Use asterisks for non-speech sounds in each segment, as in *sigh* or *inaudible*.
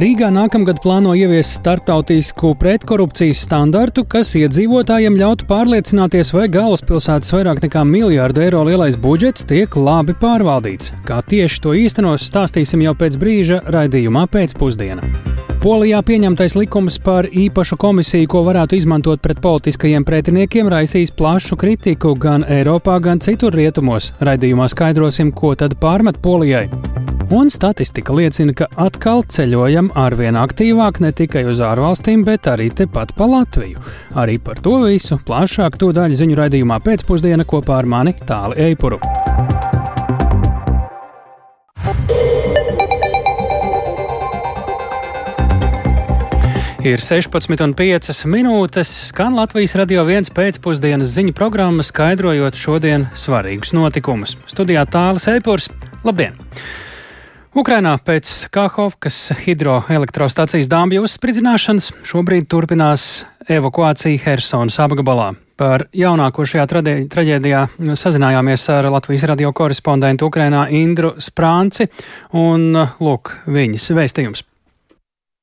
Rīgā nākamgad plāno ieviest starptautisku pretkorupcijas standartu, kas iedzīvotājiem ļautu pārliecināties, vai galvaspilsētas vairāk nekā miljārdu eiro lielais budžets tiek labi pārvaldīts. Kā tieši to īstenos, stāstīsim jau pēc brīža raidījumā pēcpusdienā. Polijā pieņemtais likums par īpašu komisiju, ko varētu izmantot pret politiskajiem pretiniekiem, raisīs plašu kritiku gan Eiropā, gan citur rietumos. Raidījumā skaidrosim, ko tad pārmet Polijai. Un statistika liecina, ka atkal ceļojam arvien aktīvāk ne tikai uz ārvalstīm, bet arī tepat pa Latviju. Arī par to visu plašāk to daļu ziņu raidījumā pēcpusdiena kopā ar mani Tāli Eipuru. Ir 16,5 minūtes, skan Latvijas radio viens pēcpusdienas ziņu programma, skaidrojot šodien svarīgus notikumus. Studijā Tālis Eipurs. Labdien! Ukrainā pēc Kāhovkas hidroelektrostacijas dāmbju uzspridzināšanas šobrīd turpinās evakuācija Helsonas apgabalā. Par jaunāko šajā traģēdijā sazinājāmies ar Latvijas radio korespondentu Ukrainā Indru Sprānci, un lūk, viņas vēstījums.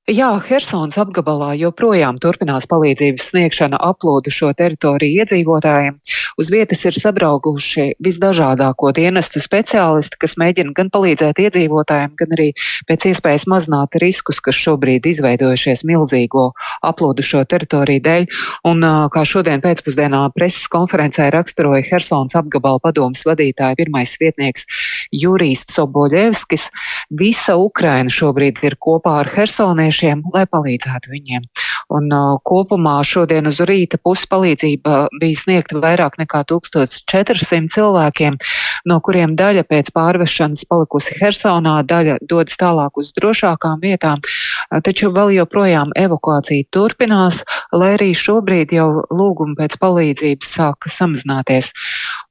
Jā, Hersons apgabalā joprojām turpinās palīdzības sniegšana aplūdušo teritoriju iedzīvotājiem. Uz vietas ir sabraukuši visdažādāko dienestu speciālisti, kas mēģina gan palīdzēt iedzīvotājiem, gan arī pēc iespējas mazināt riskus, kas šobrīd izveidojušies milzīgo aplūdušo teritoriju dēļ. Un kā šodien pēcpusdienā preses konferencē raksturoja Hersons apgabala padomas vadītāja pirmais vietnieks Jurijs Soboļevskis, visa Ukraina šobrīd ir kopā ar Hersoniešiem jauniešiem, lai palīdzētu viņiem. Un kopumā šodien uz rīta pusi palīdzība bija sniegta vairāk nekā 1400 cilvēkiem, no kuriem daļa pēc pārvešanas palikusi Hersonā, daļa dodas tālāk uz drošākām vietām, taču vēl joprojām evakuācija turpinās, lai arī šobrīd jau lūgumi pēc palīdzības sāka samazināties.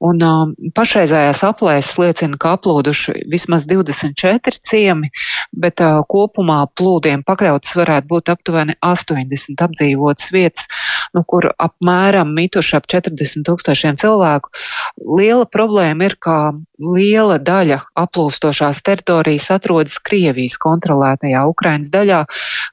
Un uh, pašreizējās aplēses liecina, ka aplūduši vismaz 24 ciemi, bet uh, kopumā plūdiem pakļaut iekļautas varētu būt aptuveni 80 apdzīvotas vietas, nu, kur apmēram mituši ap 40 tūkstošiem cilvēku. Liela problēma ir, ka liela daļa aplūstošās teritorijas atrodas Krievijas kontrolētajā Ukrainas daļā,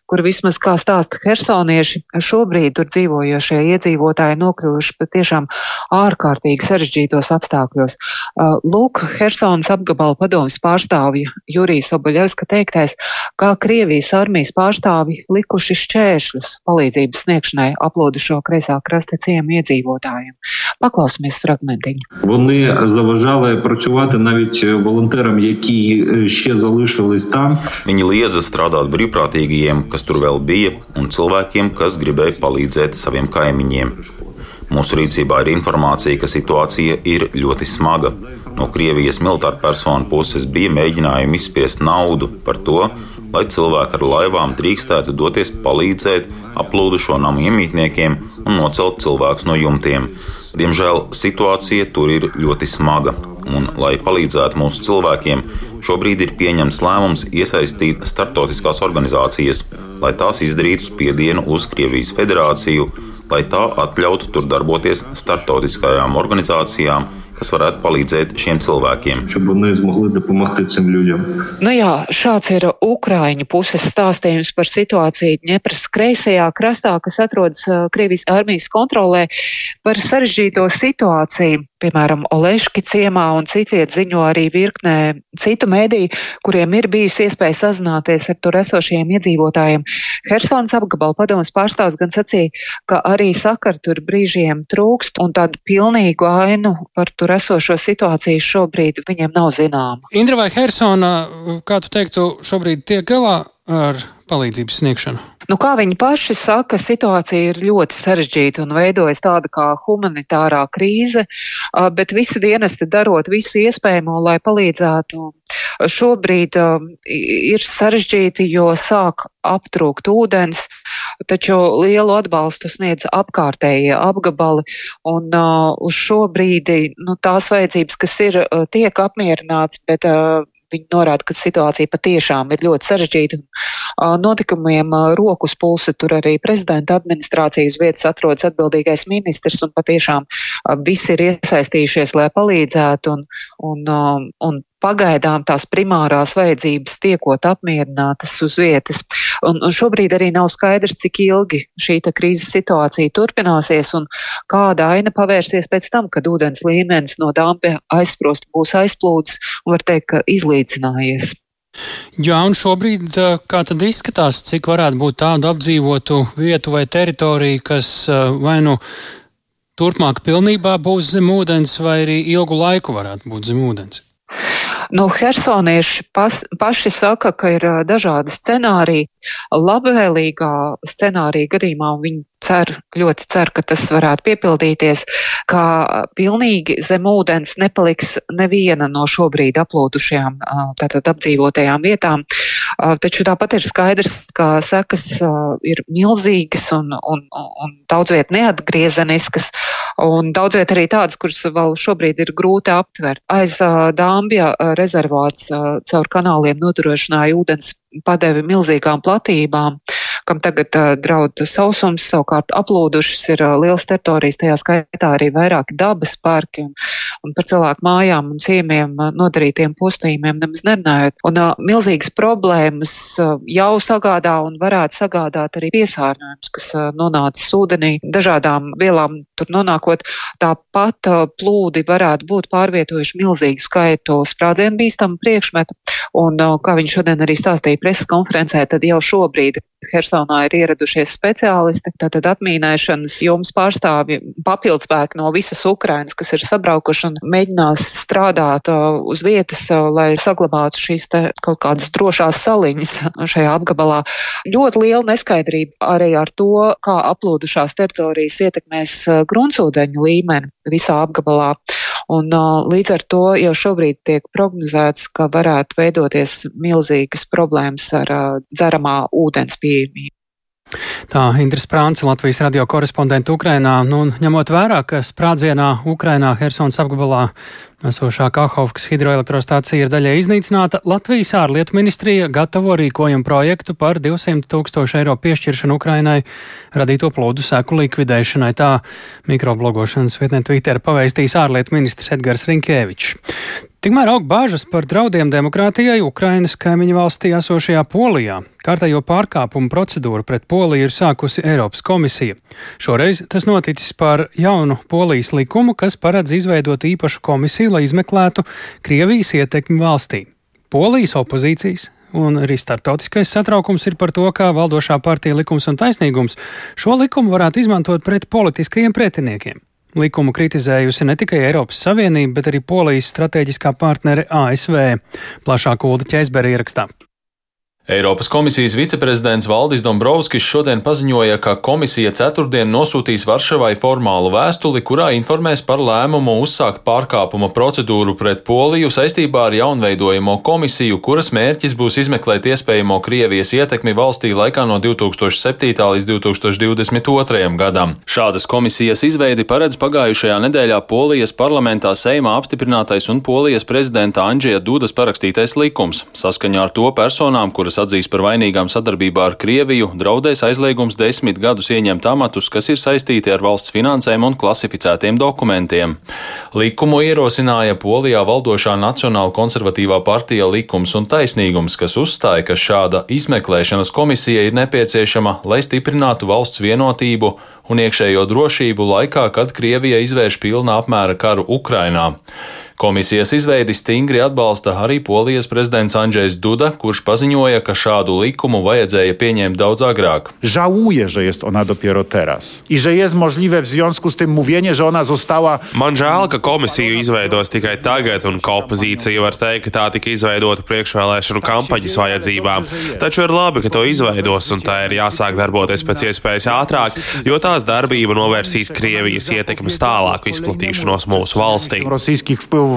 kur vismaz, kā stāsta hersonieši, šobrīd tur dzīvojošie iedzīvotāji nokļuvuši patiešām ārkārtīgi sarežģītos apstākļos. Uh, lūk, Hersonas apgabala padomas pārstāvja Jurijas Obaļevska teiktais, kā Krievijas armijas pārstāvi likuši šķēršļus palīdzības sniegšanai aplūdušo kreisā krasta ciemu iedzīvotājiem. Paklausīsimies fragmentiņu. Viņi zavažālēja par šo працювати навіть волонтерам, які ще залишились там. Viņi liedza strādāt brīvprātīgajiem, kas tur vēl bija, un cilvēkiem, kas gribēja palīdzēt saviem kaimiņiem. Mūsu rīcībā ir informācija, ka situācija ir ļoti smaga. No Krievijas militāra personu puses bija mēģinājumi izspiest naudu par to, lai cilvēki ar laivām drīkstētu doties palīdzēt aplūdušo namu iemītniekiem un nocelt cilvēkus no jumtiem. Diemžēl situācija tur ir ļoti smaga un, lai palīdzētu mūsu cilvēkiem, šobrīd ir pieņemts lēmums iesaistīt starptautiskās organizācijas, lai tās izdarītu spiedienu uz Krievijas federāciju, lai tā atļautu tur darboties starptautiskajām organizācijām, kas varētu palīdzēt šiem cilvēkiem. Nu jā, šāds ir Ukraiņu puses stāstījums par situāciju Ņepras kreisajā krastā, kas atrodas Krievijas armijas kontrolē, par sarežģīto situāciju. Piemēram, Oleški ciemā un citviet ziņo arī virknē citu mēdīju, kuriem ir bijusi iespēja sazināties ar tur esošajiem iedzīvotājiem. Hersons apgabala padomas pārstāvs gan sacīja, ka arī sakar tur brīžiem trūkst un tādu pilnīgu ainu par tur esošo situāciju šobrīd viņiem nav zināma. Indra vai Hersona, kā tu teiktu, šobrīd tiek galā ar palīdzības sniegšanu? Nu, kā viņi paši saka, situācija ir ļoti sarežģīta un veidojas tāda kā humanitārā krīze, bet visi dienesti darot visu iespējamo, lai palīdzētu. Šobrīd ir sarežģīti, jo sāk aptrūkt ūdens, taču lielu atbalstu sniedz apkārtējie apgabali, un uz šo brīdi nu, tās vajadzības, kas ir, tiek apmierināts, bet Viņi norāda, ka situācija patiešām ir ļoti sarežģīta. Notikumiem rokas pulsi tur arī prezidenta administrācijas vietas atrodas atbildīgais ministrs un patiešām visi ir iesaistījušies, lai palīdzētu un, un, un pagaidām tās primārās vajadzības tiekot apmierinātas uz vietas. Un, un šobrīd arī nav skaidrs, cik ilgi šī krīzes situācija turpināsies un kāda aina pavērsies pēc tam, kad ūdens līmenis no dāmpja aizsprost būs aizplūdis un var teikt, ka izlīdzinājies. Jā, un šobrīd kā tad izskatās, cik varētu būt tādu apdzīvotu vietu vai teritoriju, kas vai nu turpmāk pilnībā būs zem ūdens, vai arī ilgu laiku varētu būt zem ūdens? Nu, Hersonieši pas, paši saka, ka ir dažādi scenāriji. Labvēlīgā scenārija gadījumā viņi cer, ļoti cer, ka tas varētu piepildīties, ka pilnīgi zem ūdens nepaliks neviena no šobrīd aplūdušajām tātad apdzīvotajām vietām. Taču tāpat ir skaidrs, ka sekas ir milzīgas un, un, un daudz viet neatgriezeniskas, un daudz viet arī tādas, kuras vēl šobrīd ir grūti aptvert. Aiz Dāmbja rezervāts caur kanāliem nodrošināja ūdens padevi milzīgām platībām kam tagad uh, draud sausums, savukārt aplūdušas ir uh, liels teritorijas, tajā skaitā arī vairāki dabas parki un, un par cilvēku mājām un ciemiem uh, nodarītiem postījumiem nemaz nerunājot. Un uh, milzīgas problēmas uh, jau sagādā un varētu sagādāt arī piesārņojums, kas uh, nonācis ūdenī, dažādām vielām tur nonākot. Tāpat uh, plūdi varētu būt pārvietojuši milzīgu skaitu sprādzienu bīstamu priekšmetu. Un, uh, kā viņš šodien arī stāstīja preses konferencē, tad jau šobrīd Hersonā ir ieradušies speciālisti, tātad atmīnēšanas jums pārstāvji papildspēki no visas Ukrainas, kas ir sabraukuši un mēģinās strādāt uh, uz vietas, uh, lai saglabātu šīs kaut kādas drošās saliņas šajā apgabalā. Ļoti liela neskaidrība arī ar to, kā aplūdušās teritorijas ietekmēs uh, gruntsūdeņu līmeni visā apgabalā. Un, līdz ar to jau šobrīd tiek prognozēts, ka varētu veidoties milzīgas problēmas ar dzeramā ūdens pieejamību. Tā Indras Prānce, Latvijas radio korespondenta Ukrainā, nu, ņemot vērā, ka sprādzienā Ukrainā Helsons apgabalā Esošā Kahovkas hidroelektrostācija ir daļai iznīcināta. Latvijas ārlietu ministrija gatavo rīkojumu projektu par 200 tūkstošu eiro piešķiršanu Ukrainai radīto plūdu seku likvidēšanai. Tā mikroblogošanas vietnē Twitter paveistīs ārlietu ministrs Edgars Rinkēvičs. Tikmēr aug bāžas par draudiem demokrātijai Ukrainas kaimiņu valstī esošajā Polijā. Kārtējo pārkāpumu procedūru pret Poliju ir sākusi Eiropas komisija. Šoreiz tas noticis par jaunu Polijas likumu, kas paredz izveidot īpašu komisiju, lai izmeklētu Krievijas ietekmi valstī. Polijas opozīcijas un arī starptautiskais satraukums ir par to, kā valdošā partija likums un taisnīgums šo likumu varētu izmantot pret politiskajiem pretiniekiem. Likumu kritizējusi ne tikai Eiropas Savienība, bet arī Polijas strateģiskā partnere ASV. Plašāk Ulda Ķēzbera ierakstā. Eiropas komisijas viceprezidents Valdis Dombrovskis šodien paziņoja, ka komisija ceturtdien nosūtīs Varšavai formālu vēstuli, kurā informēs par lēmumu uzsākt pārkāpuma procedūru pret Poliju saistībā ar jaunveidojamo komisiju, kuras mērķis būs izmeklēt iespējamo Krievijas ietekmi valstī laikā no 2007. līdz 2022. gadam. Šādas komisijas izveidi paredz pagājušajā nedēļā Polijas parlamentā Seimā apstiprinātais un Polijas prezidenta Andžija Dudas parakstītais likums. Saskaņā ar to personām, kuras kuras atzīs par vainīgām sadarbībā ar Krieviju, draudēs aizliegums desmit gadus ieņemt amatus, kas ir saistīti ar valsts finansēm un klasificētiem dokumentiem. Likumu ierosināja Polijā valdošā Nacionāla konservatīvā partija Likums un taisnīgums, kas uzstāja, ka šāda izmeklēšanas komisija ir nepieciešama, lai stiprinātu valsts vienotību un iekšējo drošību laikā, kad Krievija izvērš pilna apmēra karu Ukrainā. Komisijas izveidi stingri atbalsta arī Polijas prezidents Andrzejs Duda, kurš paziņoja, ka šādu likumu vajadzēja pieņemt daudz agrāk. Żałuję, że jest ona dopiero teraz i że jest możliwe w związku z tym mówienie, że ona została. Man žēl, ka komisiju izveidos tikai tagad, un ka opozīcija var teikt, ka tā tika izveidota priekšvēlēšanu kampaņas vajadzībām. Taču ir labi, ka to izveidos, un tā ir jāsāk darboties pēc iespējas ātrāk, jo tās darbība novērsīs Krievijas ietekmes tālāku izplatīšanos mūsu valstī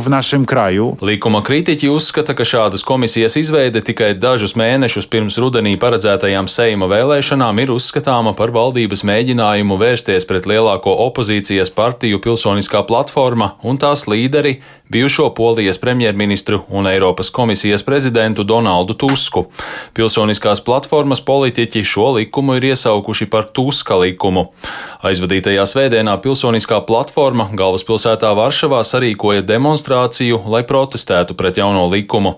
w naszym kraju. Likuma kritiķi uzskata, ka šādas komisijas izveide tikai dažus mēnešus pirms rudenī paredzētajām Seima vēlēšanām ir uzskatāma par valdības mēģinājumu vērsties pret lielāko opozīcijas partiju pilsoniskā platforma un tās līderi bijušo Polijas premjerministru un Eiropas komisijas prezidentu Donaldu Tusku. Pilsoniskās platformas politiķi šo likumu ir iesaukuši par Tuska likumu. Aizvadītajā svētdienā pilsoniskā platforma galvaspilsētā Varšavā sarīkoja demonstrāciju, lai protestētu pret jauno likumu.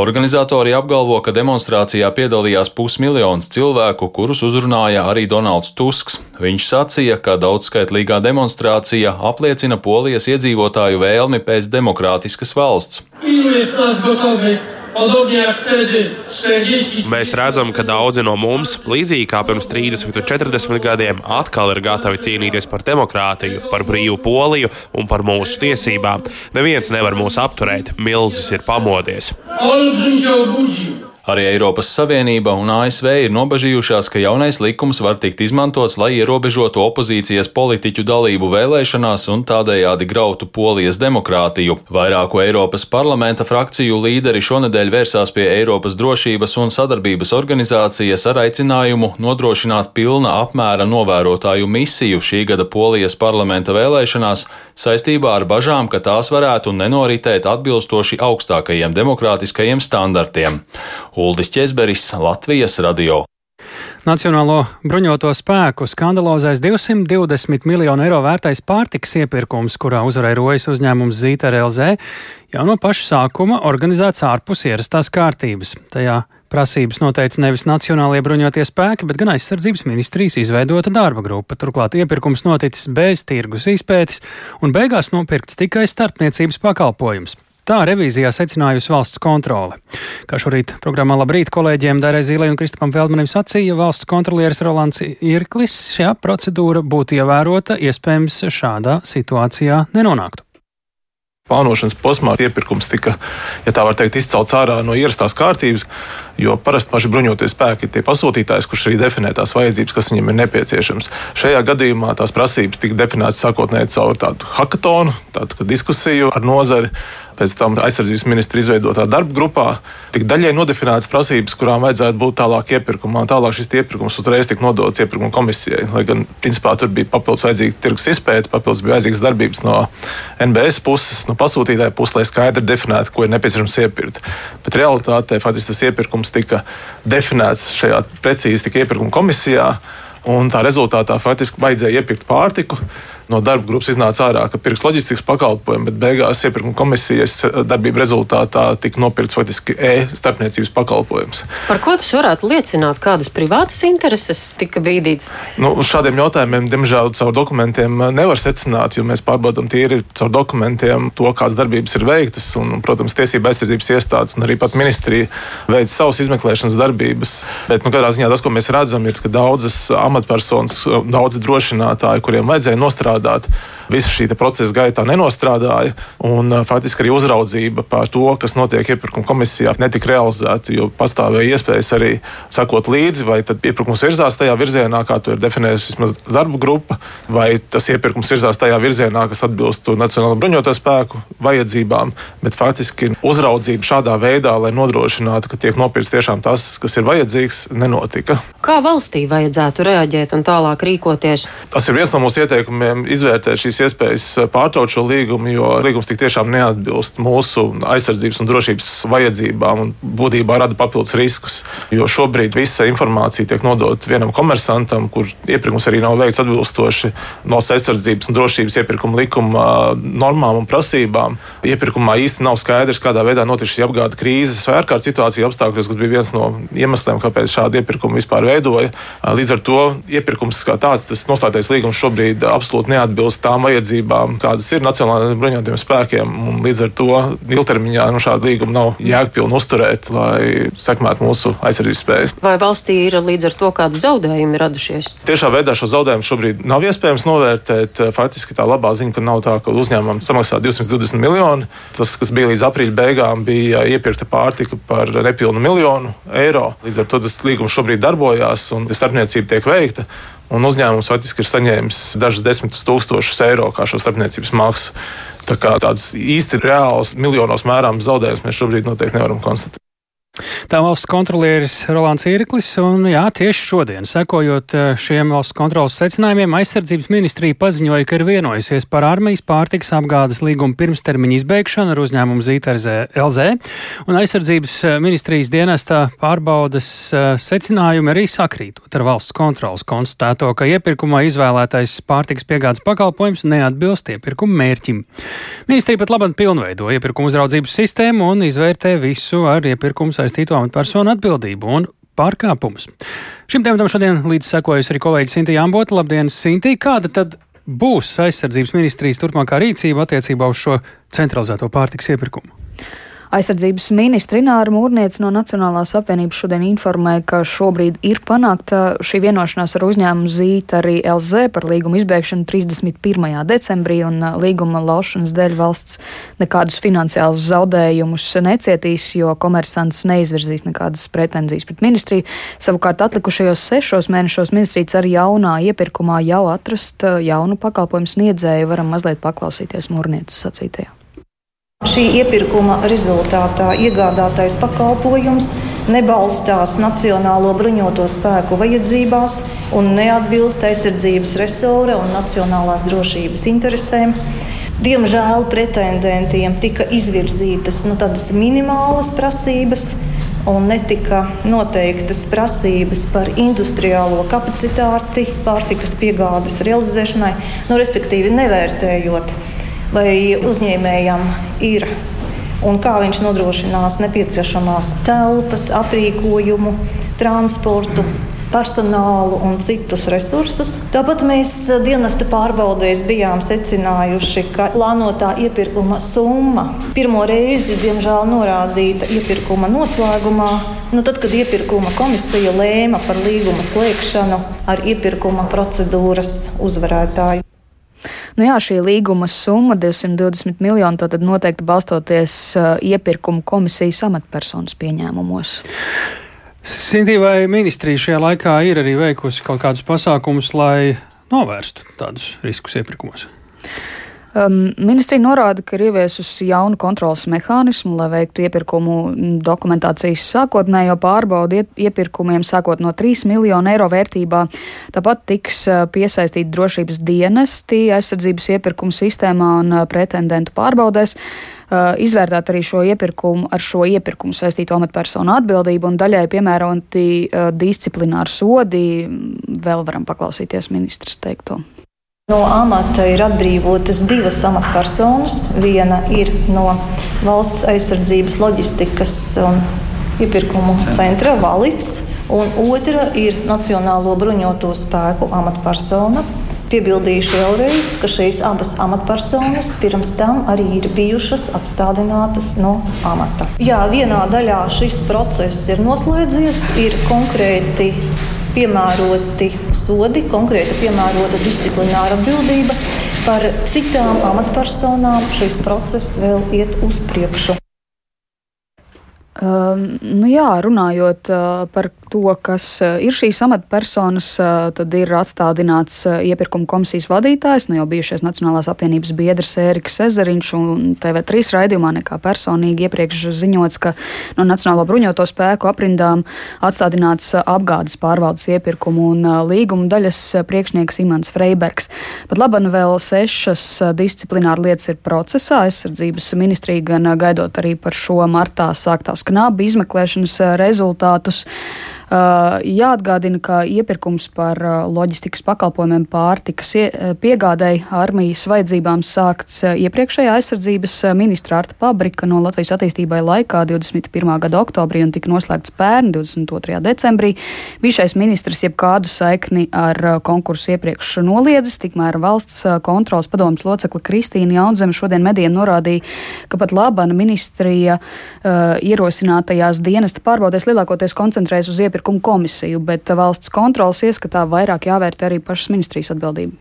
Organizatori apgalvo, ka demonstrācijā piedalījās pusmiljons cilvēku, kurus uzrunāja arī Donalds Tusks. Viņš sacīja, ka daudzskaitlīgā demonstrācija apliecina Polijas iedzīvotāju vēlmi pēc demokrātiskas valsts. Mēs redzam, ka daudzi no mums, līdzīgi kā pirms 30 un 40 gadiem, atkal ir gatavi cīnīties par demokrātiju, par brīvu poliju un par mūsu tiesībām. Neviens nevar mūs apturēt, milzis ir pamodies. Arī Eiropas Savienība un ASV ir nobažījušās, ka jaunais likums var tikt izmantots, lai ierobežotu opozīcijas politiķu dalību vēlēšanās un tādējādi grautu polijas demokrātiju. Vairāku Eiropas parlamenta frakciju līderi šonadēļ vērsās pie Eiropas drošības un sadarbības organizācijas ar aicinājumu nodrošināt pilna apmēra novērotāju misiju šī gada polijas parlamenta vēlēšanās saistībā ar bažām, ka tās varētu nenoritēt atbilstoši augstākajiem demokrātiskajiem standartiem. Uldis Česberis, Latvijas radio. Nacionālo bruņoto spēku skandalozais 220 miljonu eiro vērtais pārtiks iepirkums, kurā uzvarēja rojas uzņēmums Zīta RLZ, jau no paša sākuma organizēts ārpus ierastās kārtības. Tajā prasības noteica nevis Nacionālajie bruņotie spēki, bet gan aizsardzības ministrijas izveidota darba grupa. Turklāt iepirkums noticis bez tirgus izpētes un beigās nopirkts tikai starpniecības pakalpojums. Tā revīzijā secinājusi valsts kontrole. Kā šorīt programmā Labrīt kolēģiem Dārē Zīlē un Kristapam Feldmanim sacīja, valsts kontrolieris Rolands Irklis, šā procedūra būtu ievērota, iespējams šādā situācijā nenonāktu plānošanas posmā iepirkums tika, ja tā var teikt, izcelts ārā no ierastās kārtības, jo parasti paši bruņotie spēki ir tie pasūtītājs, kurš arī definē tās vajadzības, kas viņam ir nepieciešams. Šajā gadījumā tās prasības tika definētas sākotnēji caur tādu hackathonu, tādu diskusiju ar nozari pēc tam aizsardzības ministra izveidotā darba grupā tika daļai nodefinētas prasības, kurām vajadzētu būt tālāk iepirkumā. Tālāk šis iepirkums uzreiz tika nodots iepirkuma komisijai. Lai gan, principā, tur bija papildus vajadzīga tirgus izpēta, papildus bija vajadzīgas darbības no NBS puses, no pasūtītāja puses, lai skaidri definētu, ko ir nepieciešams iepirkt. Bet realitātē faktiski tas iepirkums tika definēts šajā precīzi tika iepirkuma komisijā. Un tā rezultātā faktiski vajadzēja iepirkt pārtiku, no darba grupas iznāca ārā, ka pirks loģistikas pakalpojumu, bet beigās iepirkuma komisijas darbība rezultātā tika nopirkts faktiski e-starpniecības pakalpojums. Par ko tas varētu liecināt? Kādas privātas intereses tika bīdītas? Nu, šādiem jautājumiem, diemžēl, caur dokumentiem nevar secināt, jo mēs pārbaudām tīri caur dokumentiem to, kādas darbības ir veiktas. Un, protams, tiesība aizsardzības iestādes un arī pat ministrija veic savas izmeklēšanas darbības. Bet, nu, katrā ziņā tas, ko mēs redzam, ir, ka daudzas amatpersonas, daudzi drošinātāji, kuriem vajadzēja nostrādāt, strādāt. Visa šī procesa gaitā nenostrādāja, un faktiski arī uzraudzība par to, kas notiek iepirkuma komisijā, netika realizēta. Jo pastāvēja iespējas arī sekot līdzi, vai iepirkums virzās tajā virzienā, kā to ir definējusi vismaz darba grupa, vai tas iepirkums virzās tajā virzienā, kas atbilst Nacionālo bruņoto spēku vajadzībām. Bet faktiski uzraudzība šādā veidā, lai nodrošinātu, ka tiek nopirkts tiešām tas, kas ir vajadzīgs, nenotika. Kā valstī vajadzētu reaģēt un tālāk rīkoties? Tas ir viens no mūsu ieteikumiem izvērtēt šīs iespējas pārtraukt šo līgumu, jo līgums tik tiešām neatbilst mūsu aizsardzības un drošības vajadzībām un būtībā rada papildus riskus. Jo šobrīd visa informācija tiek nodota vienam komersantam, kur iepirkums arī nav veikts atbilstoši valsts aizsardzības un drošības iepirkuma likuma normām un prasībām. Iepirkumā īsti nav skaidrs, kādā veidā notiek šī apgāde krīzes vai ārkārtas situācija apstākļos, kas bija viens no iemesliem, kāpēc šādu iepirkumu vispār veidoja. Līdz ar to iepirkums kā tāds, tas noslēgtais līgums šobrīd absolūti neatbilst tām vajadzībām, kādas ir Nacionālajiem bruņotajiem spēkiem. Līdz ar to ilgtermiņā nu, šādu līgumu nav jēgpilni uzturēt, lai sekmētu mūsu aizsardzības spējas. Vai valstī ir līdz ar to kādi zaudējumi radušies? Tiešā veidā šo zaudējumu šobrīd nav iespējams novērtēt. Faktiski tā labā ziņa, ka nav tā, ka uzņēmumam samaksā 220 miljoni. Tas, kas bija līdz aprīļa beigām, bija iepirkta pārtika par nepilnu miljonu eiro. Līdz ar to tas līgums šobrīd darbojās un starpniecība tiek veikta un uzņēmums faktiski ir saņēmis dažus desmitus tūkstošus eiro kā šo starpniecības maksu. Tā kā tādas īsti reālas miljonos mērāmas zaudējumus mēs šobrīd noteikti nevaram konstatēt. Tā valsts kontrolieris Rolands Irklis, un jā, tieši šodien, sekojot eh, šiem valsts kontrolas secinājumiem, aizsardzības ministrija paziņoja, ka ir vienojusies par armijas pārtiks apgādes līguma pirmstermiņa izbeigšanu ar uzņēmumu Zītarzē LZ, un aizsardzības eh, ministrijas dienestā pārbaudas eh, secinājumi arī sakrītot ar valsts kontrolas konstatēto, ka iepirkumā izvēlētais pārtiks piegādes pakalpojums neatbilst iepirkuma mērķim. Ministrija pat labāk pilnveido iepirkuma uzraudzības sistēmu un izvērtē visu ar iepirkumu saistīto amatpersonu atbildību un pārkāpumus. Šim tematam šodien līdz sekojas arī kolēģis Sintīja Ambota. Labdien, Sintīja! Kāda tad būs aizsardzības ministrijas turpmākā rīcība attiecībā uz šo centralizēto pārtiks iepirkumu? Aizsardzības ministra Ināra Mūrniec no Nacionālās apvienības šodien informēja, ka šobrīd ir panākta šī vienošanās ar uzņēmumu Zīt arī LZ par līguma izbēgšanu 31. decembrī, un līguma laušanas dēļ valsts nekādus finansiālus zaudējumus necietīs, jo komersants neizvirzīs nekādas pretenzijas pret ministriju. Savukārt atlikušajos sešos mēnešos ministrija cer jaunā iepirkumā jau atrast jaunu pakalpojumu sniedzēju. Varam mazliet paklausīties Mūrnieces sacītajā. Šī iepirkuma rezultātā iegādātais pakalpojums nebalstās Nacionālo bruņoto spēku vajadzībās un neatbilst aizsardzības resora un nacionālās drošības interesēm. Diemžēl pretendentiem tika izvirzītas nu, minimālas prasības, un netika noteiktas prasības par industriālo kapacitāti pārtikas piegādes realizēšanai, nu, respektīvi nevērtējot vai uzņēmējam ir un kā viņš nodrošinās nepieciešamās telpas, aprīkojumu, transportu. Personālu un citus resursus. Tāpat mēs dienesta pārbaudēs bijām secinājuši, ka plānotā iepirkuma summa pirmo reizi, diemžēl, norādīta iepirkuma noslēgumā, nu tad, kad iepirkuma komisija lēma par līguma slēgšanu ar iepirkuma procedūras uzvarētāju. Nu jā, šī līguma summa 220 miljoni tad noteikti balstoties uh, iepirkuma komisijas amatpersonas pieņēmumos. Sintī, vai ministrija šajā laikā ir arī veikusi kaut kādus pasākumus, lai novērstu tādus riskus iepirkumos? Um, ministrija norāda, ka ir ieviesusi jaunu kontrolas mehānismu, lai veiktu iepirkumu dokumentācijas sākotnējo pārbaudi iepirkumiem sākot no 3 miljonu eiro vērtībā. Tāpat tiks uh, piesaistīti drošības dienesti aizsardzības iepirkumu sistēmā un uh, pretendentu pārbaudēs. Uh, izvērtēt arī šo iepirkumu, ar šo iepirkumu saistīto amatpersonu atbildību un daļai piemēroti uh, disciplināri sodi. Vēl varam paklausīties ministrs teikto. No amata ir atbrīvotas divas amatpersonas. Viena ir no valsts aizsardzības, loģistikas un iepirkumu centra valits, un otra ir Nacionālo bruņoto spēku amatpersona. Piebildīšu vēlreiz, ka šīs abas amatpersonas pirms tam arī ir bijušas atstādinātas no amata. Jā, vienā daļā šis process ir noslēdzies, ir konkrēti piemēroti sodi, konkrēti piemērota disciplināra atbildība. Par citām amatpersonām šis process vēl iet uz priekšu. Um, nu jā, runājot uh, par to, kas uh, ir šīs amatpersonas, uh, tad ir atstādināts uh, iepirkuma komisijas vadītājs, nu jau bijušais Nacionālās apvienības biedrs Ēriks Ezeriņš un TV3 raidījumā nekā personīgi iepriekš ziņots, ka no Nacionālo bruņoto spēku aprindām atstādināts apgādes pārvaldes iepirkumu un līguma daļas priekšnieks Imants Freibergs. Pat laban vēl sešas disciplināra lietas ir procesā. Aizsardzības ministrija gan gaidot arī par šo martā sāktās knabi izmeklēšanas rezultātus. Uh, jāatgādina, ka iepirkums par uh, loģistikas pakalpojumiem pārtikas uh, piegādēji armijas vajadzībām sākts iepriekšējā aizsardzības ministra Arta Pabrika no Latvijas attīstībai laikā 21. gada oktobrī un tika noslēgts pērn 22. decembrī. Bijušais ministrs jebkādu saikni ar konkursu iepriekš noliedzis, tikmēr valsts kontrolas padomas locekla Kristīna Jaunzeme šodien medijiem norādīja, ka pat Labana ministrija uh, ierosinātajās dienesta pārbaudēs lielākoties koncentrējas uz iepirkumu iepirkumu komisiju, bet valsts kontrolas ieskatā vairāk jāvērtē arī pašas ministrijas atbildība.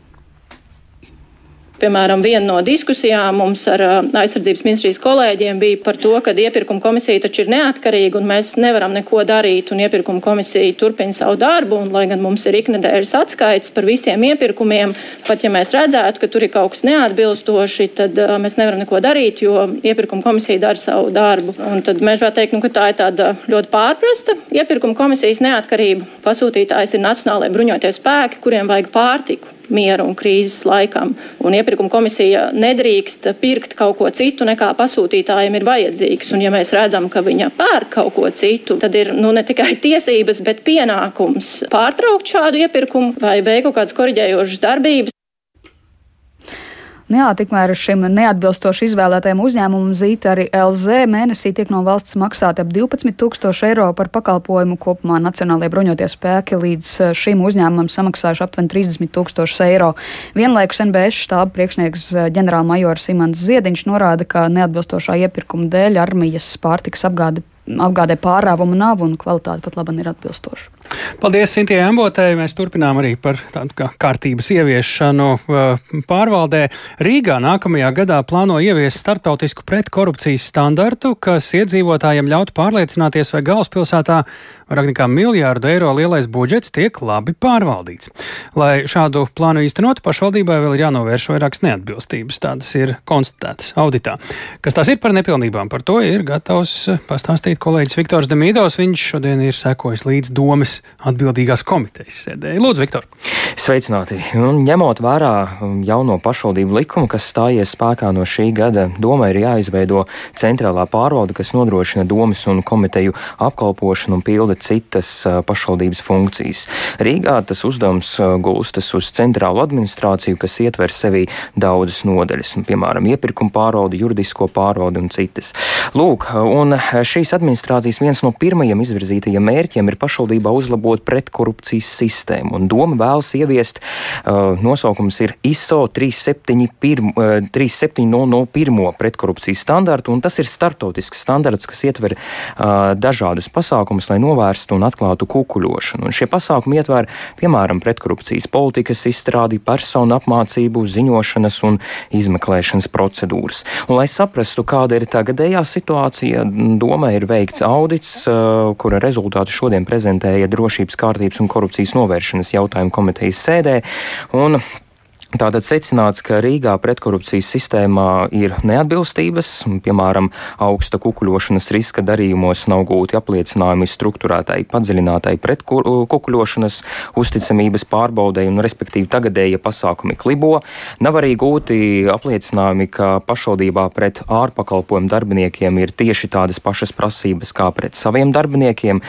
Piemēram, viena no diskusijām mums ar aizsardzības ministrijas kolēģiem bija par to, ka iepirkuma komisija taču ir neatkarīga un mēs nevaram neko darīt, iepirkuma komisija turpina savu darbu. Un, lai gan mums ir iknedēļas atskaites par visiem iepirkumiem, pat ja mēs redzētu, ka tur ir kaut kas neatbilstoši, tad uh, mēs nevaram neko darīt, jo iepirkuma komisija dara savu darbu. Un tad mēs varētu teikt, nu, ka tā ir tāda ļoti pārprasta iepirkuma komisijas neatkarība. Pasūtītājs ir Nacionālajie bruņotie spēki, kuriem vajag pārtiku miera un krīzes laikam. Un iepirkuma komisija nedrīkst pirkt kaut ko citu, nekā pasūtītājiem ir vajadzīgs. Un, ja mēs redzam, ka viņa pērk kaut ko citu, tad ir nu, ne tikai *laughs* tiesības, bet pienākums pārtraukt šādu iepirkumu vai veikt kaut kādas korģējošas darbības. Nu jā, tikmēr šim neatbilstoši izvēlētajam uzņēmumam Zīta arī LZ mēnesī tiek no valsts maksāti ap 12 tūkstoši eiro par pakalpojumu. Kopumā Nacionālajie bruņoties spēki līdz eh, šim uzņēmumam samaksājuši aptuveni 30 tūkstošus eiro. Vienlaikus NBS štāba priekšnieks eh, ģenerālmajors Imants Ziediņš norāda, ka neatbilstošā iepirkuma dēļ armijas pārtiks apgāde apgādē pārāvumu nav un kvalitāte pat labi ir atbilstoša. Paldies, Sintijai Ambotei. Mēs turpinām arī par tādu kā kārtības ieviešanu uh, pārvaldē. Rīgā nākamajā gadā plāno ieviest starptautisku pretkorupcijas standartu, kas iedzīvotājiem ļautu pārliecināties, vai galvaspilsētā vairāk nekā miljārdu eiro lielais budžets tiek labi pārvaldīts. Lai šādu plānu īstenotu, pašvaldībai vēl ir jānovērš vairākas neatbilstības. Tādas ir konstatētas auditā. Kas tās ir par nepilnībām, par to ir gatavs pastāstīt kolēģis Viktors Demīdovs. Viņš šodien ir sekojis līdz domas atbildīgās komitejas sēdē. Lūdzu, Viktor! Sveicināti! Un, ņemot vērā jauno pašvaldību likumu, kas stājies spēkā no šī gada, doma ir jāizveido centrālā pārvalde, kas nodrošina domas un komiteju apkalpošanu un pilda citas pašvaldības funkcijas. Rīgā tas uzdevums gulstas uz centrālu administrāciju, kas ietver sevī daudzas nodaļas, piemēram, iepirkuma pārvaldi, juridisko pārvaldi un citas. Lūk, un šīs administrācijas viens no pirmajiem izvirzītajiem mērķiem ir pašvaldībā uzlabot pretkorupcijas sistēmu, un doma vēlas ieviest, uh, nosaukums ir ISO 37001 uh, pretkorupcijas standartu, un tas ir startautisks standarts, kas ietver uh, dažādus pasākumus, lai novērstu un atklātu kukuļošanu. Un šie pasākumi ietver, piemēram, pretkorupcijas politikas izstrādi, personu apmācību, ziņošanas un izmeklēšanas procedūras. Un, lai saprastu, kāda ir tagadējā situācija, domē ir veikts audits, kura rezultātu šodien prezentēja drošības kārtības un korupcijas novēršanas jautājumu komitejas sēdē. Un Tātad secināts, ka Rīgā pretkorupcijas sistēmā ir neatbilstības, piemēram, augsta kukuļošanas riska darījumos nav gūti apliecinājumi struktūrētai padziļinātai pretkukuļošanas uzticamības pārbaudēji un, respektīvi, tagadējie pasākumi klibo. Nav arī gūti apliecinājumi, ka pašvaldībā pret ārpakalpojumu darbiniekiem ir tieši tādas pašas prasības kā pret saviem darbiniekiem.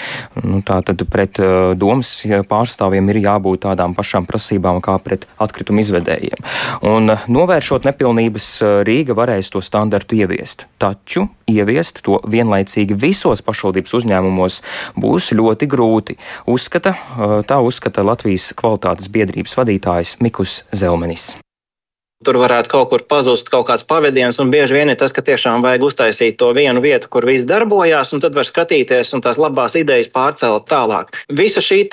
Nu, tātad pret uh, domas pārstāvjiem ir jābūt tādām pašām prasībām kā pret atkritumu izvedēju pretējiem. Un novēršot nepilnības, Rīga varēs to standartu ieviest. Taču ieviest to vienlaicīgi visos pašvaldības uzņēmumos būs ļoti grūti. Uzskata, tā uzskata Latvijas kvalitātes biedrības vadītājs Mikus Zelmenis. Tur varētu kaut kur pazust kaut kāds pavadiens, un bieži vien ir tas, ka tiešām vajag uztaisīt to vienu vietu, kur viss darbojās, un tad var skatīties un tās labās idejas pārcelt tālāk. Visa šī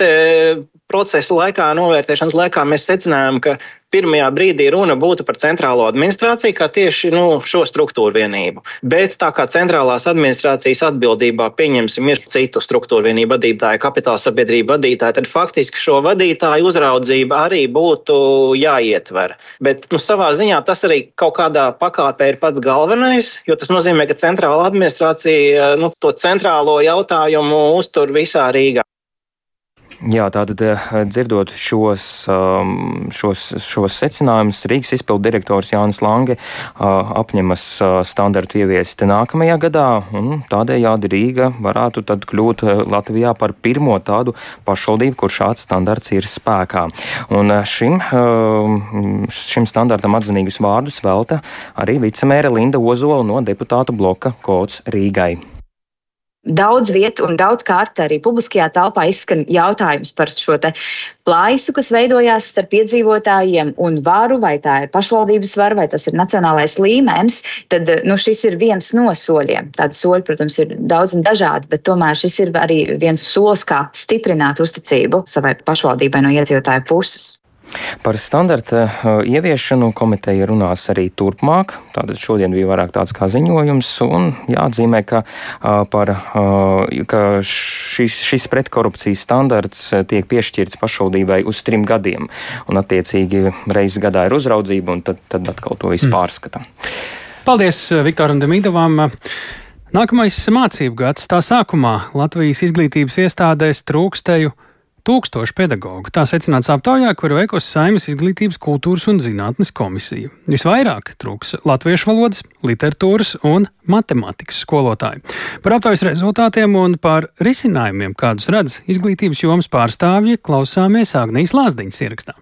procesa laikā, novērtēšanas laikā mēs secinājām, ka pirmajā brīdī runa būtu par centrālo administrāciju, kā tieši nu, šo struktūru vienību. Bet tā kā centrālās administrācijas atbildībā pieņemsim ir citu struktūru vienību vadītāju, kapitāla sabiedrību vadītāju, tad faktiski šo vadītāju uzraudzība arī būtu jāietver. Bet nu, savā ziņā tas arī kaut kādā pakāpē ir pats galvenais, jo tas nozīmē, ka centrāla administrācija nu, to centrālo jautājumu uztur visā Rīgā. Jā, tātad eh, dzirdot šos, um, šos, šos secinājumus, Rīgas izpildu direktors Jānis Lange uh, apņemas uh, standartu ieviest nākamajā gadā, un tādējādi Rīga varētu tad kļūt uh, Latvijā par pirmo tādu pašvaldību, kur šāds standarts ir spēkā. Un šim, um, šim standartam atzinīgus vārdus velta arī vicemēra Linda Ozola no deputātu bloka Kods Rīgai. Daudz vietu un daudz kārt arī publiskajā telpā izskan jautājums par šo plaisu, kas veidojās starp iedzīvotājiem un varu, vai tā ir pašvaldības vara, vai tas ir nacionālais līmenis, tad nu, šis ir viens no soļiem. Tādi soļi, protams, ir daudz un dažādi, bet tomēr šis ir arī viens solis, kā stiprināt uzticību savai pašvaldībai no iedzīvotāju puses. Par standarta uh, ieviešanu komiteja runās arī turpmāk. Tātad šodien bija vairāk tāds kā ziņojums, un jāatzīmē, ka, uh, par, uh, ka šis, šis pretkorupcijas standarts tiek piešķirts pašvaldībai uz trim gadiem, un attiecīgi reizes gadā ir uzraudzība, un tad, tad atkal to visu mm. pārskatām. Paldies Viktoram Demidovam! Nākamais mācību gads tā sākumā Latvijas izglītības iestādēs trūkstēju tūkstoši pedagoģu. Tā secināts aptaujā, kuru veikusi Saimnes izglītības, kultūras un zinātnes komisija. Visvairāk trūks latviešu valodas, literatūras un matemātikas skolotāju. Par aptaujas rezultātiem un par risinājumiem, kādus redz izglītības jomas pārstāvji, klausāmies Agnijas Lāsdiņas ierakstā.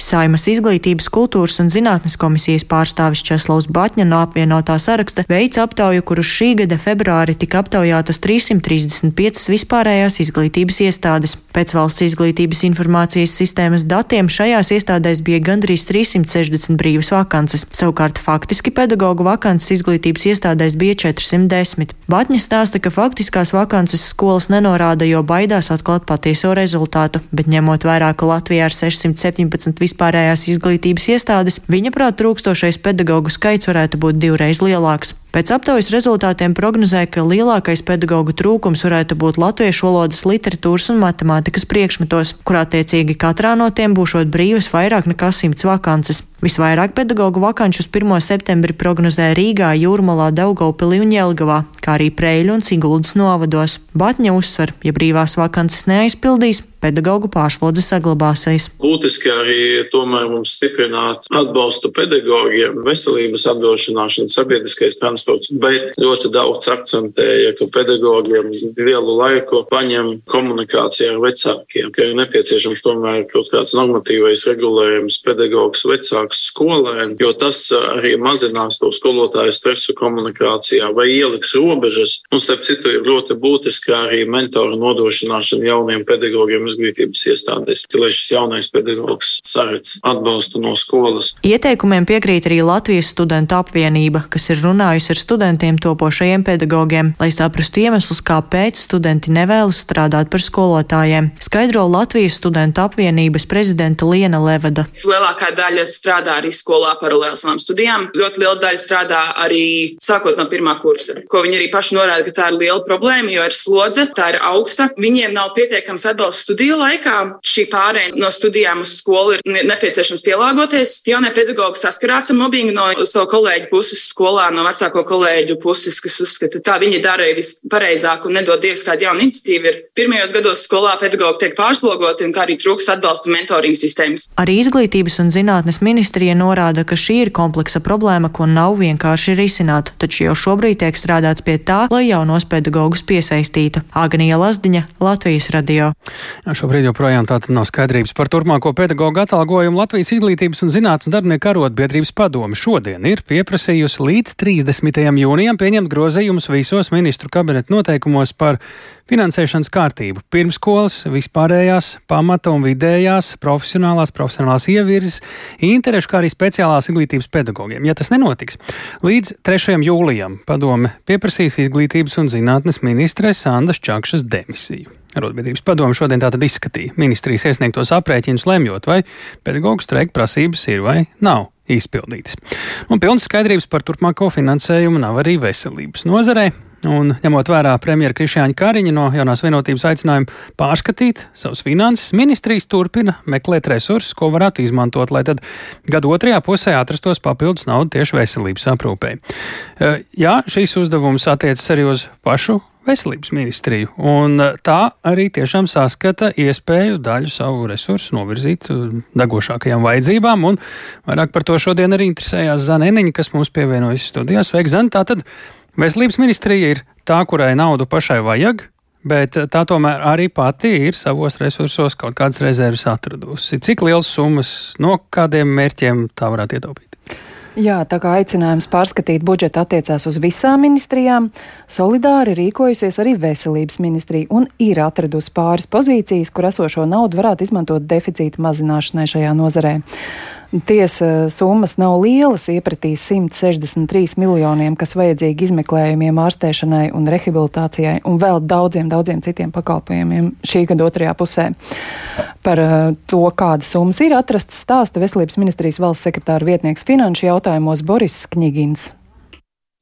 Saimas izglītības, kultūras un zinātnes komisijas pārstāvis Česlavs Batņa no apvienotā saraksta veica aptauju, kur uz šī gada februāri tika aptaujātas 335 vispārējās izglītības iestādes. Pēc valsts izglītības informācijas sistēmas datiem šajās iestādēs bija gandrīz 360 brīvas vakances, savukārt faktiski pedagoģu vakances izglītības iestādēs bija 410. Batņa stāsta, ka faktiskās vakances skolas nenorāda, jo baidās atklāt patieso rezultātu, bet ņemot vērā, ka Latvijā ir 617 vispārējās izglītības iestādes, viņa prāt trūkstošais pedagoģu skaits varētu būt divreiz lielāks. Pēc aptaujas rezultātiem prognozē, ka lielākais pedagoģu trūkums varētu būt latviešu valodas, literatūras un matemātikas priekšmetos, kurā tiecīgi katrā no tiem būšot brīvas vairāk nekā simts vakances. Visvairāk pedagoģu vakanču uz 1. septembri prognozē Rīgā, Jūrmalā, Daugaupilī un Jelgavā, kā arī Preļu un Siguldas novados. Batņa uzsver, ja brīvās vakances neaizpildīs, pedagoģu pārslodze saglabāsies. Būtiski arī tomēr mums stiprināt atbalstu pedagogiem, veselības apdrošināšanu, sabiedriskais transports bet ļoti daudz akcentēja, ka pedagogiem lielu laiku paņem komunikācija ar vecākiem, ka ir nepieciešams tomēr kaut kāds normatīvais regulējums pedagogs vecāks skolēn, jo tas arī mazinās to skolotāju stresu komunikācijā vai ieliks robežas. Un starp citu ir ļoti būtiski arī mentoru nodrošināšana jauniem pedagogiem izglītības iestādēs, lai šis jaunais pedagogs saredz atbalstu no skolas. Ieteikumiem piekrīt arī Latvijas studentu apvienība, kas ir runājusi ar studentiem topošajiem pedagogiem, lai saprastu iemeslus, kāpēc studenti nevēlas strādāt par skolotājiem, skaidro Latvijas studentu apvienības prezidenta Liena Levada. Lielākā daļa strādā arī skolā paralēli savām studijām. Ļoti liela daļa strādā arī sākot no pirmā kursa, ko viņi arī paši norāda, ka tā ir liela problēma, jo ir slodze, tā ir augsta. Viņiem nav pietiekams atbalsts studiju laikā. Šī pārējai no studijām uz skolu ir nepieciešams pielāgoties. Jaunie pedagogi saskarās ar mobbingu no savu kolēģu puses skolā, no vecāko kolēģu puses, kas uzskata, tā viņi darīja vispareizāk un nedod Dievs kādu jaunu iniciatīvu. Ir pirmajos gados skolā pedagogi tiek pārslogoti un kā arī trūks atbalsta mentoringa sistēmas. Arī izglītības un zinātnes ministrija norāda, ka šī ir kompleksa problēma, ko nav vienkārši risināt, taču jau šobrīd tiek strādāts pie tā, lai jaunos pedagogus piesaistītu. Agnija Lazdiņa, Latvijas radio. Jā, šobrīd joprojām tātad nav skaidrības par turpmāko pedagoģu atalgojumu. Latvijas izglītības un zinātnes darbinieku arotbiedrības padomu šodien ir pieprasījusi līdz 30. 10. jūnijam pieņemt grozījumus visos ministru kabineta noteikumos par finansēšanas kārtību. Pirmskolas, vispārējās, pamata un vidējās, profesionālās, profesionālās ievirzes, interešu, kā arī speciālās izglītības pedagogiem. Ja tas nenotiks, līdz 3. jūlijam padome pieprasīs izglītības un zinātnes ministres Andas Čakšas demisiju. Arotbiedrības padomu šodien tātad izskatīja ministrijas iesniegtos aprēķinus, lemjot, vai pedagoģu streika prasības ir vai nav izpildītas. Un pilnas skaidrības par turpmāko finansējumu nav arī veselības nozarei. Un, ņemot vērā premjera Krišāņa Kariņa no jaunās vienotības aicinājumu pārskatīt savus finanses, ministrijas turpina meklēt resursus, ko varētu izmantot, lai tad gada otrajā pusē atrastos papildus naudu tieši veselības aprūpēji. Jā, šīs uzdevums attiecas arī uz pašu veselības ministriju. Un tā arī tiešām saskata iespēju daļu savu resursu novirzīt eh, degošākajām vajadzībām. Un vairāk par to šodien arī interesējās Zaneniņa, kas mums pievienojas studijās. Sveiki, Zan! Tātad veselības ministrija ir tā, kurai naudu pašai vajag. Bet eh, tā tomēr arī pati ir savos resursos kaut kādas rezerves atradusi. Cik liels summas no kādiem mērķiem tā varētu ietaupīt? Jā, tā kā aicinājums pārskatīt budžetu attiecās uz visām ministrijām, solidāri rīkojusies arī veselības ministrija un ir atradusi pāris pozīcijas, kur esošo naudu varētu izmantot deficīta mazināšanai šajā nozarē. Tiesa summas nav lielas, iepratīs 163 miljoniem, kas vajadzīgi izmeklējumiem, ārstēšanai un rehabilitācijai un vēl daudziem, daudziem citiem pakalpojumiem šī gada otrajā pusē. Par to, kādas summas ir atrastas, stāsta Veselības ministrijas valsts sekretāra vietnieks finanšu jautājumos Boris Kņigins.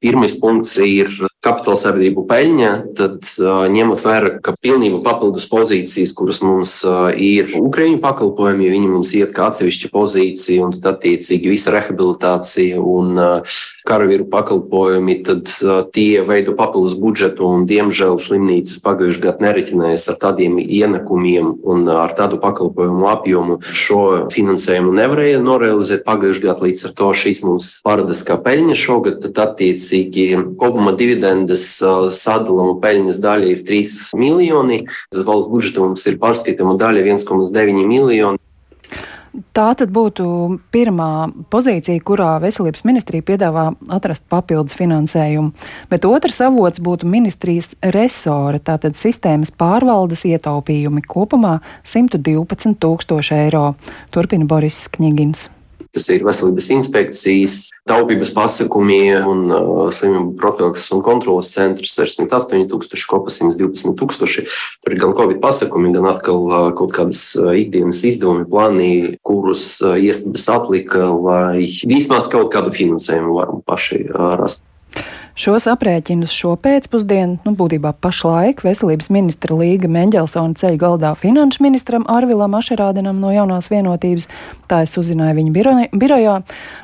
Pirmais punkts ir kapitāla sabiedrību peļņa, tad ņemot vērā, ka pilnībā papildus pozīcijas, kuras mums ir Ukraiņu pakalpojumi, viņi mums iet kā atsevišķa pozīcija, un tad attiecīgi visa rehabilitācija un karavīru pakalpojumi, tad tie veido papildus budžetu, un diemžēl slimnīcas pagājušajā gadā nereķinājās ar tādiem ienekumiem un ar tādu pakalpojumu apjomu. Šo finansējumu nevarēja norealizēt pagājušajā gadā, līdz ar to šīs mums parādās kā peļņa šogad, tad attiecīgi kopumā dividendes sadalījuma peļņas daļa ir 3 miljoni, valsts budžeta mums ir pārskaitījuma daļa 1,9 miljoni. Tā tad būtu pirmā pozīcija, kurā veselības ministrija piedāvā atrast papildus finansējumu. Bet otrs avots būtu ministrijas resora, tātad sistēmas pārvaldes ietaupījumi kopumā 112 tūkstoši eiro. Turpina Boris Kņigins. Tas ir veselības inspekcijas, taupības pasakumi un uh, slimību profilakses un kontrolas centrs 68,000, kopas 112,000. Tur ir gan covid pasakumi, gan atkal uh, kaut kādas uh, ikdienas izdevumi, plāni, kurus uh, iestādes atlika, lai vismaz kaut kādu finansējumu varam paši uh, rast. Šos aprēķinus šo pēcpusdienu, nu, būtībā pašlaik veselības ministra Līga Mendelsona ceļ galdā finanšu ministram Arvilam Ašerādinam no jaunās vienotības. Tā es uzzināju viņa birojā.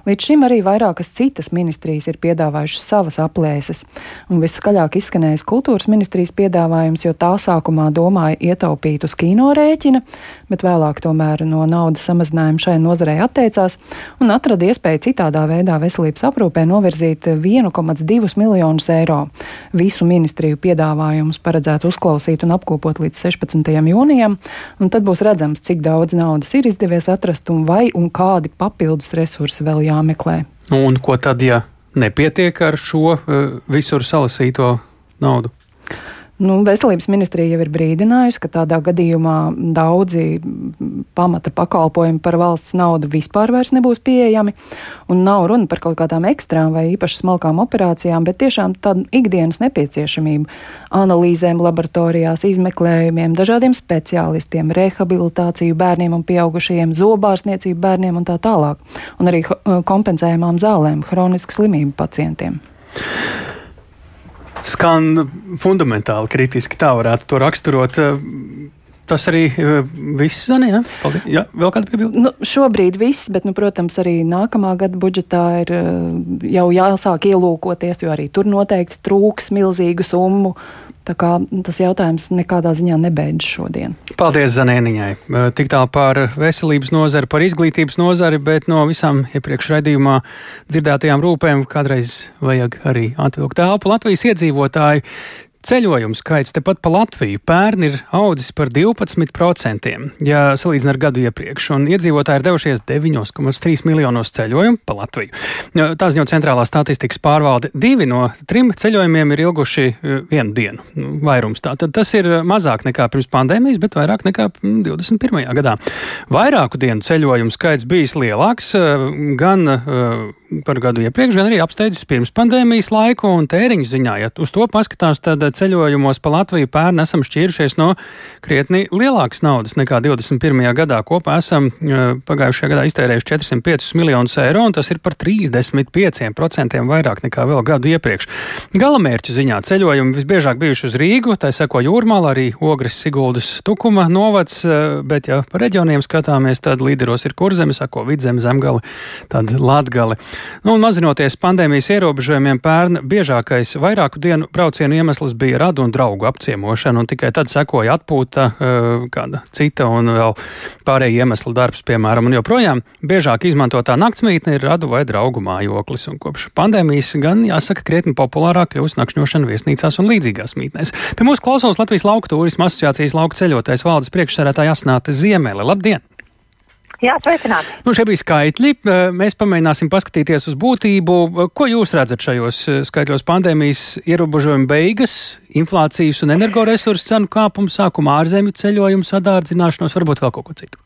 Līdz šim arī vairākas citas ministrijas ir piedāvājušas savas aplēses. Un viskaļāk izskanējis kultūras ministrijas piedāvājums, jo tā sākumā domāja ietaupīt uz kino rēķina, bet vēlāk tomēr no naudas samazinājuma šai nozarei atteicās un atrada iespēju citādā veidā veselības aprūpē novirzīt 1,2 miljonus miljonus eiro. Visu ministriju piedāvājumus paredzētu uzklausīt un apkopot līdz 16. jūnijam, un tad būs redzams, cik daudz naudas ir izdevies atrast un vai un kādi papildus resursi vēl jāmeklē. Nu, un ko tad, ja nepietiek ar šo uh, visur salasīto naudu? Nu, veselības ministrija jau ir brīdinājusi, ka tādā gadījumā daudzi pamata pakalpojumi par valsts naudu vispār nebūs pieejami. Un nav runa par kaut kādām ekstrām vai īpaši smalkām operācijām, bet tiešām tādu ikdienas nepieciešamību analīzēm, laboratorijās, izmeklējumiem, dažādiem speciālistiem, rehabilitāciju bērniem un pieaugušajiem, zobārstniecību bērniem un tā tālāk. Un arī kompensējumām zālēm hronisku slimību pacientiem skan fundamentāli kritiski. Tā varētu to raksturot. Tas arī viss, Zani, ja? Paldies. Jā, vēl kāda piebilde? Nu, šobrīd viss, bet, nu, protams, arī nākamā gada budžetā ir jau jāsāk ielūkoties, jo arī tur noteikti trūks milzīgu summu. Tā kā tas jautājums nekādā ziņā nebeidz šodien. Paldies Zanēniņai. Tik tālu par veselības nozari, par izglītības nozari, bet no visām iepriekš raidījumā dzirdētajām rūpēm kādreiz vajag arī atvilkt telpu. Latvijas iedzīvotāji Ceļojumu skaits tepat pa Latviju pērn ir audzis par 12%, ja salīdzinām ar gadu iepriekš, un iedzīvotāji ir devušies 9,3 miljonos ceļojumu pa Latviju. Tā ziņo centrālā statistikas pārvalde. Divi no trim ceļojumiem ir ilguši e, vienu dienu. Nu, vairums tā. Tad tas ir mazāk nekā pirms pandēmijas, bet vairāk nekā 21. gadā. Vairāku dienu ceļojumu skaits bijis lielāks e, gan e, par gadu iepriekš, gan arī apsteidzis pirms pandēmijas laiku un tēriņu ziņā. Ja uz to paskatās, tad ceļojumos pa Latviju pērn esam šķīrušies no krietni lielākas naudas nekā 21. gadā. Kopā esam pagājušajā gadā iztērējuši 405 miljonus eiro, un tas ir par 35% vairāk nekā vēl gadu iepriekš. Galamērķu ziņā ceļojumi visbiežāk bijuši uz Rīgu, tā seko Jūrmāla, arī Ogres, Siguldas, Tukuma novads, bet ja pa reģioniem skatāmies, tad līderos ir Kurzeme, sako Vidzeme, Zemgali, tad Latgali. Nu, un mazinoties pandēmijas ierobežojumiem, pērn biežākais vairāku dienu braucienu iemesls bija bija radu un draugu apciemošana, un tikai tad sekoja atpūta, eh, kāda cita un vēl pārējie iemesli darbs, piemēram, un joprojām biežāk izmantotā naktsmītne ir radu vai draugu mājoklis, un kopš pandēmijas gan, jāsaka, krietni populārāk kļūst nakšņošana viesnīcās un līdzīgās mītnēs. Pie mūsu klausos Latvijas lauku turisma asociācijas lauku ceļotājs valdes priekšsērētāja Asnāte Ziemele. Labdien! Jā, sveicināti. Nu, šie bija skaitļi. Mēs pamēģināsim paskatīties uz būtību. Ko jūs redzat šajos skaitļos? Pandēmijas ierobežojuma beigas, inflācijas un energoresursu cenu kāpums, sākuma ārzemju ceļojumu sadārdzināšanos, varbūt vēl kaut ko citu.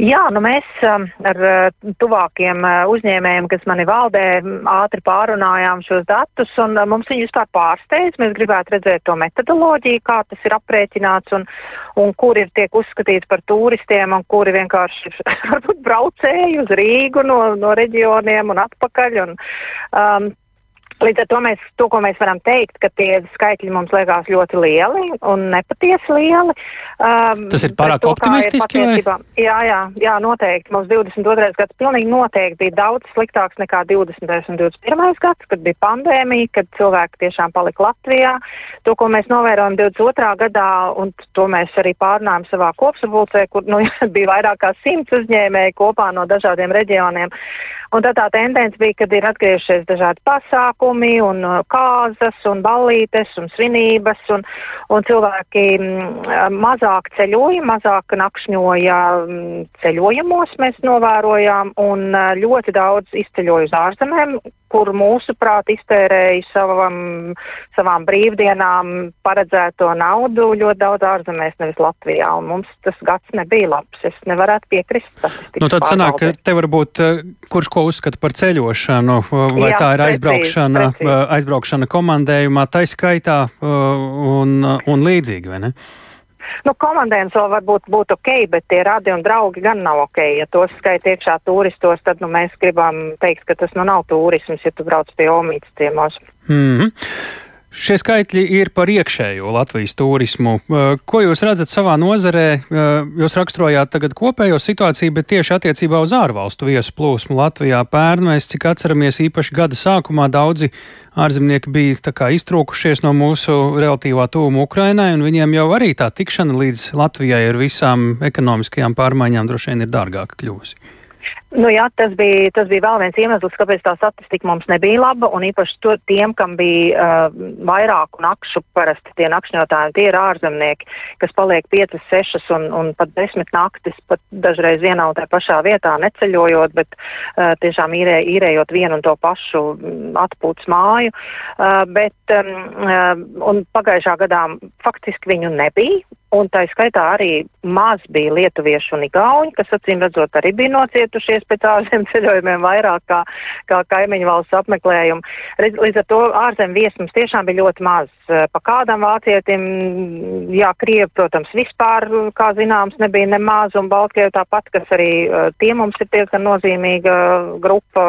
Jā, nu mēs um, ar uh, tuvākiem uh, uzņēmējiem, kas mani valdē, ātri pārunājām šos datus, uh, mums viņi vispār pārsteidz. Mēs gribētu redzēt to metodoloģiju, kā tas ir aprēķināts, un, un kur ir tiek uzskatīts par turistiem, un kuri vienkārši *laughs* varbūt braucēji uz Rīgu no, no reģioniem un atpakaļ. Un, um, Līdz ar to mēs, to, ko mēs varam teikt, ka tie skaitļi mums liekas ļoti lieli un nepatiesi lieli. Um, Tas ir pārāk to, optimistiski. Ir jā, jā, jā, noteikti. Mums 22. gads pilnīgi noteikti bija daudz sliktāks nekā 20. un 21. gads, kad bija pandēmija, kad cilvēki tiešām palika Latvijā. To, ko mēs novērojam 22. gadā, un to mēs arī pārnājām savā kopsapulcē, kur nu, *laughs* bija vairāk kā simts uzņēmēji kopā no dažādiem reģioniem. Un tad tā tendence bija, kad ir atgriežies dažādi pasākumi, un uh, kāzas, un ballītes, un svinības, un, un cilvēki mm, mazāk ceļoja, mazāk nakšņoja mm, ceļojumos, mēs novērojām, un uh, ļoti daudz izceļoja uz ārzemēm, kur mūsuprāt iztērēja savam, savām brīvdienām paredzēto naudu ļoti daudz ārzemēs, nevis Latvijā. Mums tas gads nebija labs. Es nevarētu piekrist. Nu, tad sanāk, ka te varbūt kurš ko uzskata par ceļošanu, vai Jā, tā ir aizbraukšana, precīzi, precīzi. Aizbraukšana komandējumā, tai skaitā eh, un, un līdzīgi, vai ne? Nu, komandējums vēl varbūt būtu ok, bet tie radi un draugi gan nav ok. Ja tos skaita iekšā turistos, tad nu, mēs gribam teikt, ka tas nu nav turisms, ja tu brauc pie Omītas ciemos. Mm -hmm. Šie skaitļi ir par iekšējo Latvijas turismu. Ko jūs redzat savā nozarē? Jūs raksturojāt tagad kopējo situāciju, bet tieši attiecībā uz ārvalstu viesu plūsmu Latvijā pērn mēs, cik atceramies, īpaši gada sākumā daudzi ārzemnieki bija iztrūkušies no mūsu relatīvā tuvuma Ukrainai, un viņiem jau arī tā tikšana līdz Latvijai ar visām ekonomiskajām pārmaiņām droši vien ir dārgāka kļuvusi. Nu, jā, tas bija, tas bija vēl viens iemesls, kāpēc tā statistika mums nebija laba. Un īpaši to, tiem, kam bija uh, vairāku nakšu, parasti tie nakšņotāji, tie ir ārzemnieki, kas paliek 5, 6 un, un pat 10 naktis, pat dažreiz vienā un tajā pašā vietā neceļojot, bet uh, tiešām īrē, īrējot vienu un to pašu mm, atpūtas māju. Uh, bet, um, uh, pagājušā gadā faktiski viņu nebija. Un tā skaitā arī maz bija lietuviešu un igauņu, kas acīm redzot arī bija nocietušies pēc ārzemju ceļojumiem vairāk kā, kā kaimiņu valsts apmeklējumu. Līdz ar to ārzemju viesmas tiešām bija ļoti maz. Pa kādam vācietim, jā, Krievi, protams, vispār, kā zināms, nebija nemaz, un Baltkrievi tāpat, kas arī tie mums ir diezgan nozīmīga grupa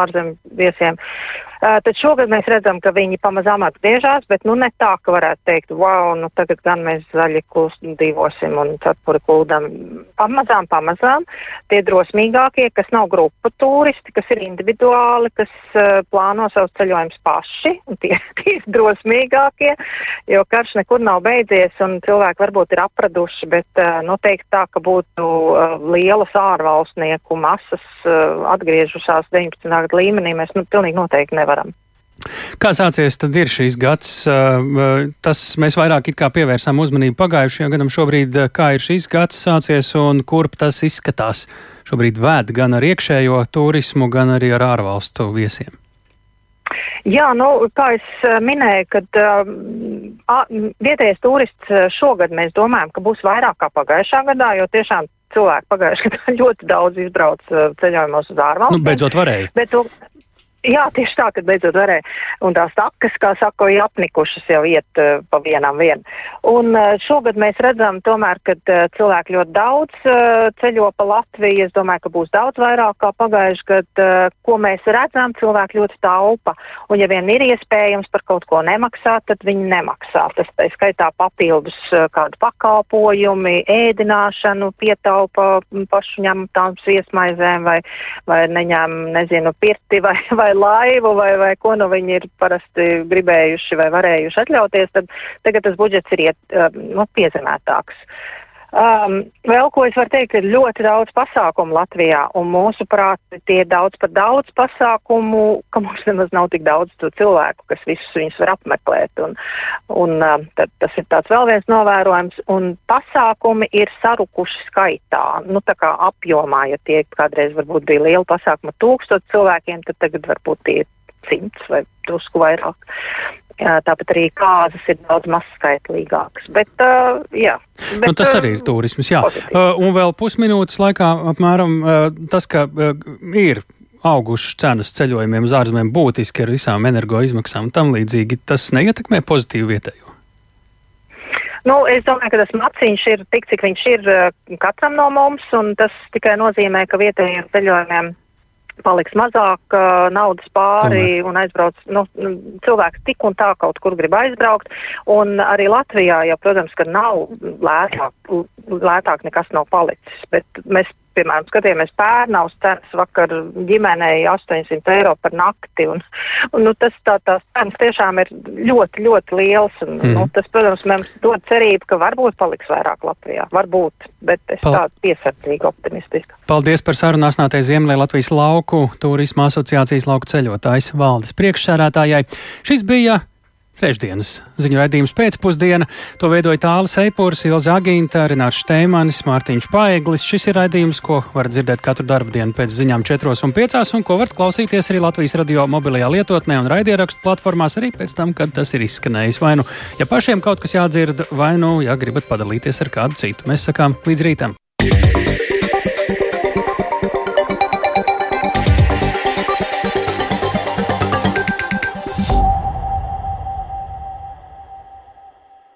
ārzemju viesiem. Tad šogad mēs redzam, ka viņi pamazām atgriežas, bet nu, ne tā, ka varētu teikt, wow, nu, tagad gan mēs zaļi dzīvosim un cepuri kuldam. Pamazām, pamazām tie drosmīgākie, kas nav grupu turisti, kas ir individuāli, kas uh, plāno savus ceļojumus paši, tie, *laughs* tie ir drosmīgākie, jo karš nekur nav beidzies un cilvēki varbūt ir apraduši, bet uh, noteikti tā, ka būtu uh, lielas ārvalstnieku masas uh, atgriežušās 19. gada līmenī, mēs nu, pilnīgi noteikti nevaram nevaram. Kā sācies tad ir šīs gads? Tas mēs vairāk it kā pievērsām uzmanību pagājušajam gadam. Šobrīd kā ir šīs gads sācies un kurp tas izskatās? Šobrīd vēd gan ar iekšējo turismu, gan arī ar ārvalstu viesiem. Jā, nu, kā jau minēju, kad uh, vietējais turists šogad mēs domājam, ka būs vairāk kā pagājušā gadā, jo tiešām cilvēki pagājušajā gadā *laughs* ļoti daudz izbrauca ceļojumos uz ārvalstīm. Nu, beidzot varēja. Bet to, Jā, tieši tā, kad beidzot varēja. Un tās takas, kā saka, ir apnikušas jau iet uh, pa vienam vien. Un uh, šogad mēs redzam, tomēr, ka uh, cilvēki ļoti daudz uh, ceļo pa Latviju. Es domāju, ka būs daudz vairāk kā pagājuši gadu. Uh, ko mēs redzam, cilvēki ļoti taupa. Un ja vien ir iespējams par kaut ko nemaksāt, tad viņi nemaksā. Tas tā skaitā papildus uh, kādu pakalpojumi, ēdināšanu, pietaupa pašu ņemtām viesmaizēm vai, vai neņem, nezinu, pirti vai, *laughs* vai vai laivu, vai, vai ko nu viņi ir parasti gribējuši vai varējuši atļauties, tad tagad tas budžets ir iet, um, nu, piezemētāks. Um, vēl ko es varu teikt, ir ļoti daudz pasākumu Latvijā, mūsuprāt, tie ir daudz par daudz pasākumu, ka mums nemaz nav tik daudz cilvēku, kas visus viņus var apmeklēt. Un, un, uh, tad, tas ir vēl viens novērojums, un pasākumi ir sarukuši skaitā. Nu, apjomā, ja tie kādreiz bija lieli pasākumi ar tūkstošu cilvēkiem, tad tagad varbūt tie ir simts vai drusku vairāk. Jā, tāpat arī kāzas ir daudz mazskaitlīgākas. Bet, uh, jā, bet, nu, tas arī ir turisms. Jā. Uh, un vēl pusminūtes laikā apmēram uh, tas, ka uh, ir augušas cenas ceļojumiem uz ārzemēm būtiski ar visām energoizmaksām un tam līdzīgi, tas neietekmē pozitīvi vietējo. Nu, es domāju, ka tas maciņš ir tik, cik viņš ir katram no mums, un tas tikai nozīmē, ka vietējiem ceļojumiem paliks mazāk uh, naudas pāri Tomēr. un aizbrauc. Nu, nu, cilvēks tik un tā kaut kur grib aizbraukt. Un arī Latvijā, jau, protams, ka nav lētāk, lētāk nekas nav palicis. Bet mēs piemēram, skatījāmies pērnaus cenas vakar ģimenei 800 eiro par nakti. Un, un, nu, tas tā, tās cenas tiešām ir ļoti, ļoti liels. Un, mm. nu, tas, protams, mums dod cerību, ka varbūt paliks vairāk Latvijā. Varbūt, bet es Pal tādu piesardzīgi optimistiski. Paldies par sarunu asnātais Ziemeļā Latvijas lauku turisma asociācijas lauku ceļotājs valdes priekšsērētājai. Šis bija Trešdienas ziņu raidījums pēcpusdiena. To veidoja Tāls Eipūrs, Ilza Agīnta, Renārs Šteimanis, Mārtiņš Paeglis. Šis ir raidījums, ko var dzirdēt katru darbu dienu pēc ziņām 4 un 5, un ko varat klausīties arī Latvijas radio mobilajā lietotnē un raidierakstu platformās arī pēc tam, kad tas ir izskanējis. Vai nu, ja pašiem kaut kas jādzird, vai nu, ja gribat padalīties ar kādu citu. Mēs sakām līdz rītam!